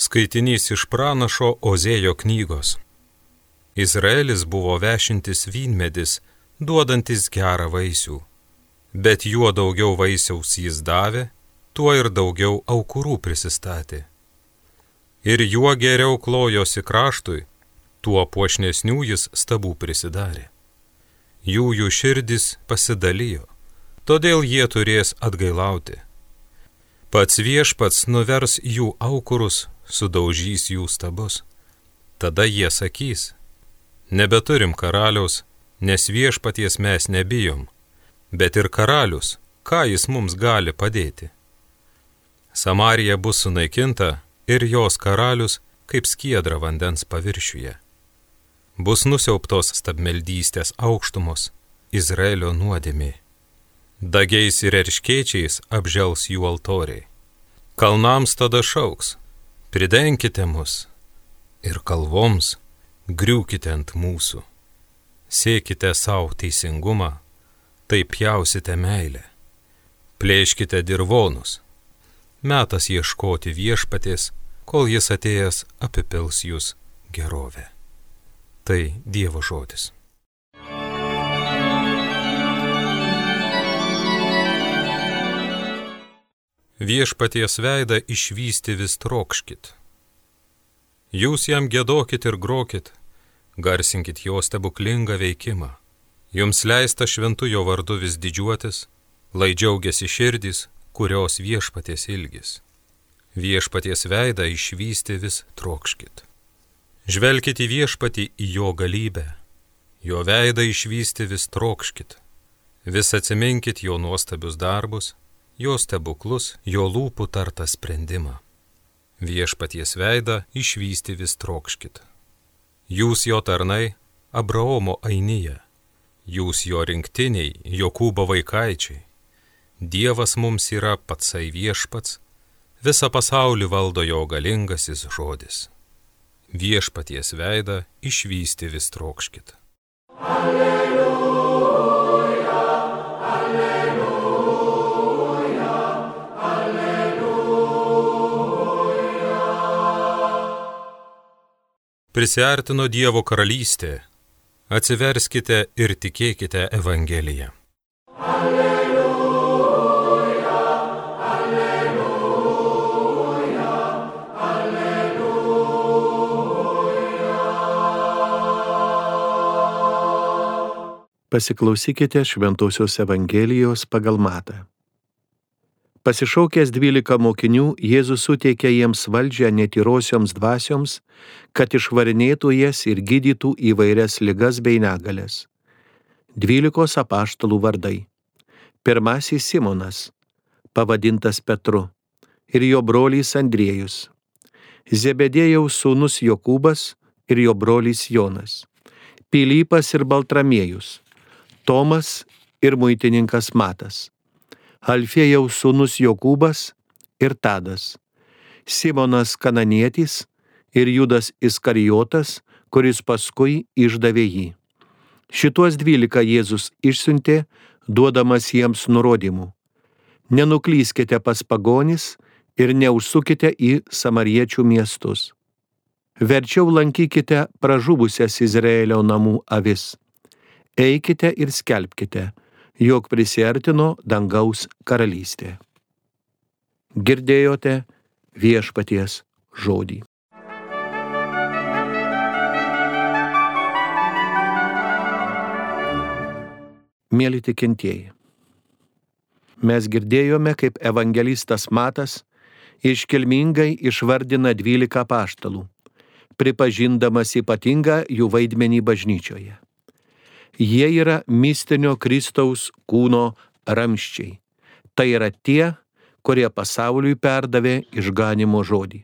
Skaitinys iš pranašo Ozėjo knygos. Izraelis buvo vešintis vynmedis, duodantis gerą vaisių. Bet juo daugiau vaisiaus jis davė, tuo ir daugiau aukurų prisistatė. Ir juo geriau klojosi kraštui, tuo puošnesnių jis stabų prisidarė. Jų jų širdis pasidalijo, todėl jie turės atgailauti. Pats viešpats nuvers jų aukurus sudaužys jų stabus. Tada jie sakys, nebeturim karaliaus, nes viešpaties mes nebijom, bet ir karalius, ką jis mums gali padėti. Samarija bus sunaikinta ir jos karalius kaip skiedra vandens paviršiuje. Bus nusiauptos stabmeldystės aukštumos, Izraelio nuodėmė. Dagiais ir erškėčiais apžels jų altoriai. Kalnams tada šauks, pridenkite mus ir kalvoms griūkite ant mūsų. Sėkite savo teisingumą, taip jausite meilę. Plėškite dirvonus. Metas ieškoti viešpatės, kol jis atėjęs apipils jūs gerovę. Tai Dievo žodis. Viešpaties veidą išvysti vis trokškit. Jūs jam gėdokit ir grokit, garsinkit jo stebuklingą veikimą. Jums leista šventu jo vardu vis didžiuotis, lai džiaugiasi širdys, kurios viešpaties ilgis. Viešpaties veidą išvysti vis trokškit. Žvelkit į viešpatį į jo galybę, jo veidą išvysti vis trokškit. Vis atsiminkit jo nuostabius darbus, jo stebuklus, jo lūpų tartą sprendimą. Viešpaties veidą išvysti vis trokškit. Jūs jo tarnai, Abraomo ainyje, jūs jo rinktiniai, Jokūbo vaikaičiai. Dievas mums yra patsai viešpats, visą pasaulį valdo jo galingasis žodis. Viešpaties veidą išvysti vis trokškit. Alleluja. Prisartino Dievo karalystė. Atsiverskite ir tikėkite Evangeliją. Alleluja, alleluja, alleluja. Pasiklausykite Šventojios Evangelijos pagal Matą. Pasišaukęs dvylika mokinių, Jėzus suteikė jiems valdžią netyrosioms dvasioms, kad išvarinėtų jas ir gydytų įvairias ligas bei negalės. Dvylikos apaštalų vardai. Pirmasis Simonas, pavadintas Petru, ir jo brolys Andriejus. Zebedėjaus sūnus Jokūbas ir jo brolys Jonas. Pilypas ir Baltramiejus. Tomas ir muitininkas Matas Alfėjaus sūnus Jokūbas ir Tadas, Simonas Kananietis ir Judas Iskarijotas, kuris paskui išdavė jį. Šituos dvylika Jėzus išsiuntė, duodamas jiems nurodymų. Nenuklyskite pas pagonis ir neužsukite į samariečių miestus. Verčiau lankykite pražuvusias Izraelio namų avis. Eikite ir skelbkite, jog prisartino dangaus karalystė. Girdėjote viešpaties žodį. Mėly tikintieji, mes girdėjome, kaip evangelistas Matas iškilmingai išvardina dvylika paštalų, pripažindamas ypatingą jų vaidmenį bažnyčioje. Jie yra mistinio Kristaus kūno ramščiai. Tai yra tie, kurie pasauliui perdavė išganimo žodį.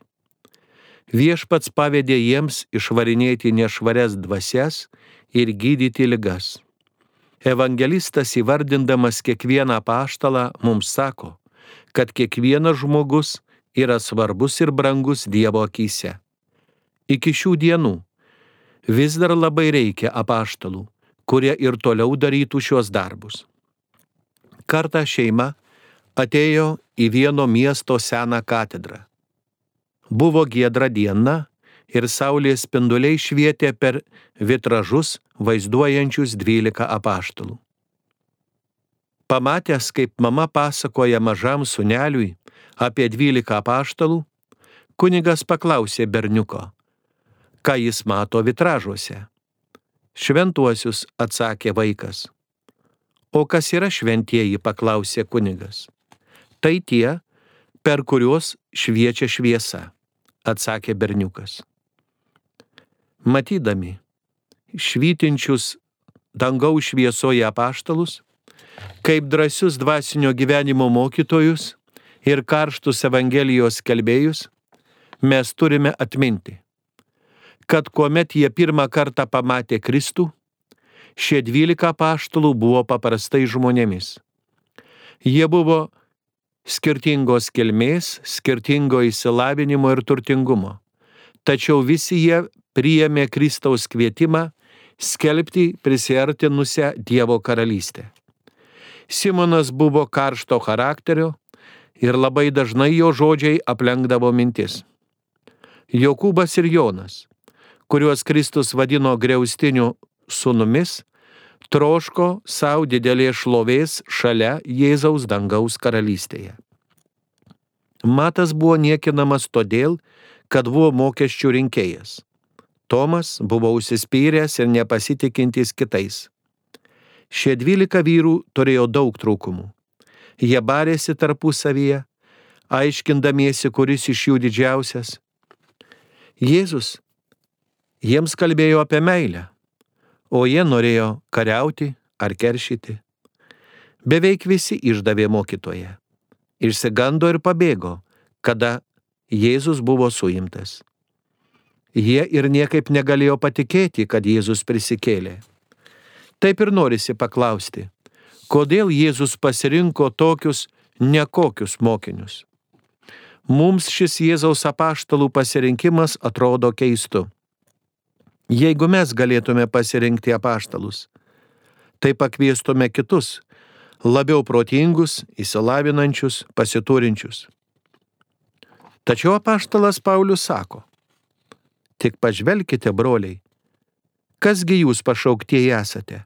Viešpats pavedė jiems išvarinėti nešvarias dvasias ir gydyti ligas. Evangelistas įvardindamas kiekvieną paštalą mums sako, kad kiekvienas žmogus yra svarbus ir brangus Dievo akise. Iki šių dienų vis dar labai reikia apaštalų, kurie ir toliau darytų šios darbus. Kartą šeima atėjo į vieno miesto seną katedrą. Buvo giedra diena ir saulės spinduliai švietė per vitražus vaizduojančius dvylika apaštalų. Pamatęs, kaip mama pasakoja mažam suneliui apie dvylika apaštalų, kunigas paklausė berniuko, ką jis mato vitražuose. Šventuosius atsakė vaikas. O kas yra šventieji, paklausė kunigas. Tai tie, per kuriuos šviečia šviesa, atsakė berniukas. Matydami švytinčius dangaus šviesoje apaštalus, kaip drąsius dvasinio gyvenimo mokytojus ir karštus Evangelijos kelbėjus, mes turime atminti, kad kuomet jie pirmą kartą pamatė Kristų, šie dvylika paštalų buvo paprastai žmonėmis. Jie buvo skirtingos kilmės, skirtingo įsilavinimo ir turtingumo. Tačiau visi jie priėmė Kristaus kvietimą skelbti prisiartinusią Dievo karalystę. Simonas buvo karšto charakterio ir labai dažnai jo žodžiai aplenkdavo mintis. Jokūbas ir Jonas, kuriuos Kristus vadino greustiniu sunumis, troško savo didelės šlovės šalia Jėzaus dangaus karalystėje. Matas buvo niekinamas todėl, kad buvo mokesčių rinkėjas. Tomas buvo užsispyręs ir nepasitikintis kitais. Šie dvylika vyrų turėjo daug trūkumų. Jie barėsi tarpusavyje, aiškindamiesi, kuris iš jų didžiausias, Jėzus jiems kalbėjo apie meilę, o jie norėjo kariauti ar keršyti. Beveik visi išdavė mokytoje. Išsigando ir pabėgo, kada Jėzus buvo suimtas. Jie ir niekaip negalėjo patikėti, kad Jėzus prisikėlė. Taip ir norisi paklausti, kodėl Jėzus pasirinko tokius nekokius mokinius. Mums šis Jėzaus apaštalų pasirinkimas atrodo keistu. Jeigu mes galėtume pasirinkti apaštalus, tai pakviestume kitus, labiau protingus, įsilavinančius, pasiturinčius. Tačiau apaštalas Paulius sako, tik pažvelkite, broliai, kasgi jūs pašauktieji esate.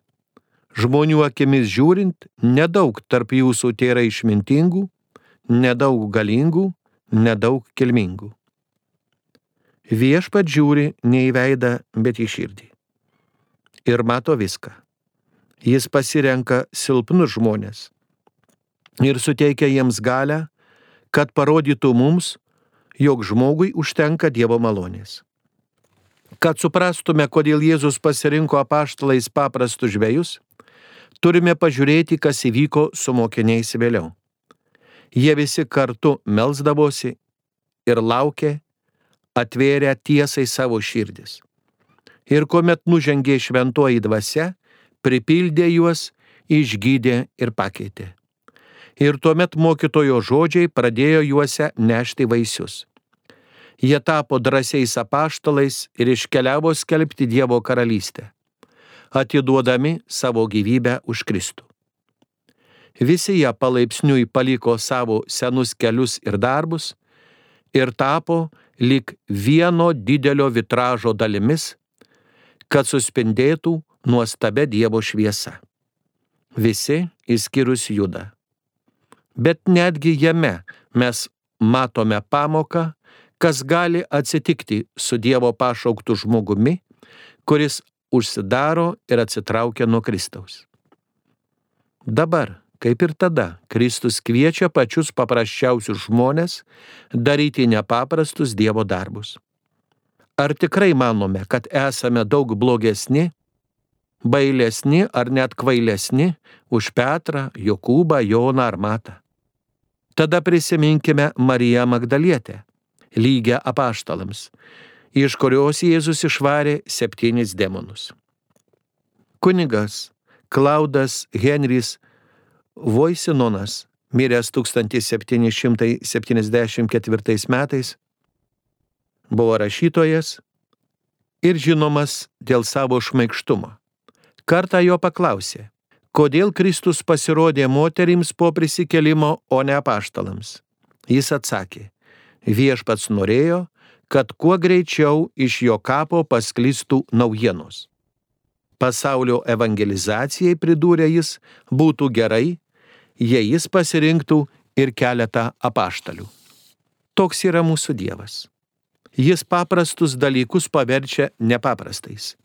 Žmonių akimis žiūrint, nedaug tarp jūsų yra išmintingų, nedaug galingų, nedaug kilmingų. Viešpat žiūri ne į veidą, bet į širdį. Ir mato viską. Jis pasirenka silpnus žmonės ir suteikia jiems galę, kad parodytų mums, jog žmogui užtenka Dievo malonės. Kad suprastume, kodėl Jėzus pasirinko apaštalais paprastus žvėjus, turime pažiūrėti, kas įvyko su mokiniais vėliau. Jie visi kartu melzdavosi ir laukė, atvėrę tiesai savo širdis. Ir kuomet nužengė šventoji dvasia, pripildė juos, išgydė ir pakeitė. Ir tuomet mokytojo žodžiai pradėjo juose nešti vaisius. Jie tapo drąsiais apaštalais ir iškeliavo skelbti Dievo karalystę, atiduodami savo gyvybę už Kristų. Visi jie palaipsniui paliko savo senus kelius ir darbus ir tapo lik vieno didelio vitražo dalimis, kad suspindėtų nuostabia Dievo šviesa. Visi išskyrus juda. Bet netgi jame mes matome pamoką, kas gali atsitikti su Dievo pašauktų žmogumi, kuris užsidaro ir atsitraukia nuo Kristaus. Dabar Kaip ir tada, Kristus kviečia pačius paprasčiausius žmonės daryti nepaprastus Dievo darbus. Ar tikrai manome, kad esame daug blogesni, bailesni ar net kvailesni už Petrą, Jokūbą, Joną ar Matą? Tada prisiminkime Mariją Magdalietę, lygę apaštalams, iš kurios Jėzus išvarė septynis demonus. Kunigas Klaudas Henris Voisinonas, miręs 1774 metais, buvo rašytojas ir žinomas dėl savo šmaikštumo. Kartą jo paklausė, kodėl Kristus pasirodė moterims po prisikelimo, o ne apaštalams. Jis atsakė, Viešpats norėjo, kad kuo greičiau iš jo kapo pasklistų naujienos. Pasaulio evangelizacijai, pridūrė jis, būtų gerai, jei jis pasirinktų ir keletą apaštalių. Toks yra mūsų Dievas. Jis paprastus dalykus paverčia nepaprastais.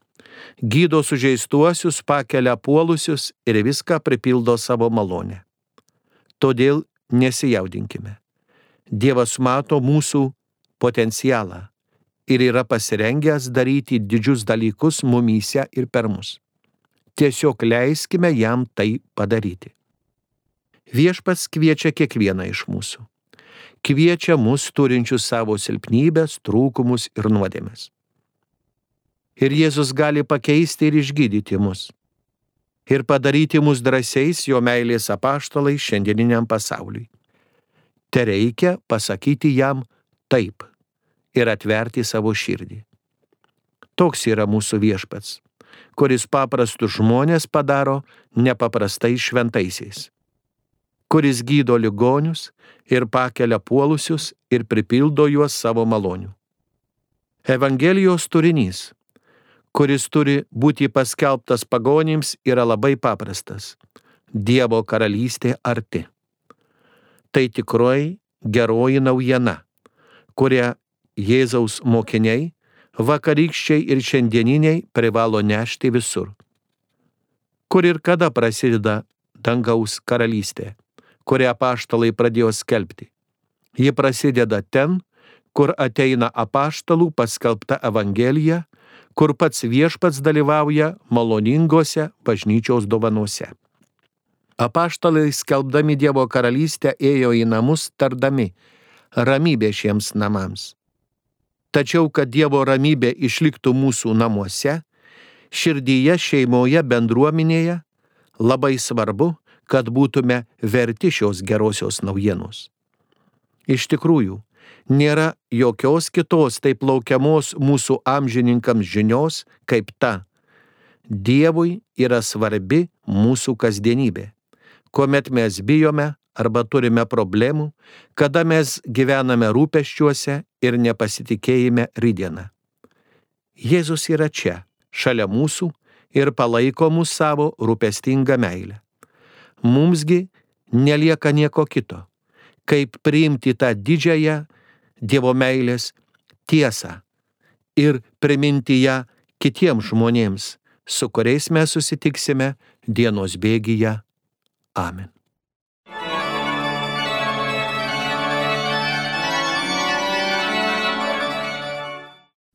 Gydo sužeistuosius, pakelia puolusius ir viską pripildo savo malonę. Todėl nesijaudinkime. Dievas mato mūsų potencialą ir yra pasirengęs daryti didžius dalykus mumyse ir per mus. Tiesiog leiskime jam tai padaryti. Viešpats kviečia kiekvieną iš mūsų. Kviečia mus turinčius savo silpnybės, trūkumus ir nuodėmes. Ir Jėzus gali pakeisti ir išgydyti mus. Ir padaryti mus drąsiais jo meilės apaštalai šiandieniniam pasauliui. Te reikia pasakyti jam taip ir atverti savo širdį. Toks yra mūsų viešpats, kuris paprastus žmonės padaro nepaprastai šventaisiais, kuris gydo ligonius ir pakelia puolusius ir pripildo juos savo malonių. Evangelijos turinys, kuris turi būti paskelbtas pagonims, yra labai paprastas. Dievo karalystė arti. Tai tikroji geroji naujiena, kurią Jėzaus mokiniai, vakarykščiai ir šiandieniniai privalo nešti visur. Kur ir kada prasideda dangaus karalystė, kurią apaštalai pradėjo skelbti. Ji prasideda ten, kur ateina apaštalų paskelbta Evangelija, kur pats viešpats dalyvauja maloningose bažnyčios dovanose. Apaštalai skelbdami Dievo karalystę ėjo į namus tardami ramybė šiems namams. Tačiau, kad Dievo ramybė išliktų mūsų namuose, širdyje, šeimoje, bendruomenėje, labai svarbu, kad būtume verti šios gerosios naujienos. Iš tikrųjų, nėra jokios kitos taip laukiamos mūsų amžininkams žinios kaip ta. Dievui yra svarbi mūsų kasdienybė, kuomet mes bijome arba turime problemų, kada mes gyvename rūpeščiuose ir nepasitikėjime rydieną. Jėzus yra čia, šalia mūsų ir palaiko mus savo rūpestingą meilę. Mumsgi nelieka nieko kito, kaip priimti tą didžiąją Dievo meilės tiesą ir priminti ją kitiems žmonėms, su kuriais mes susitiksime dienos bėgyje. Amen.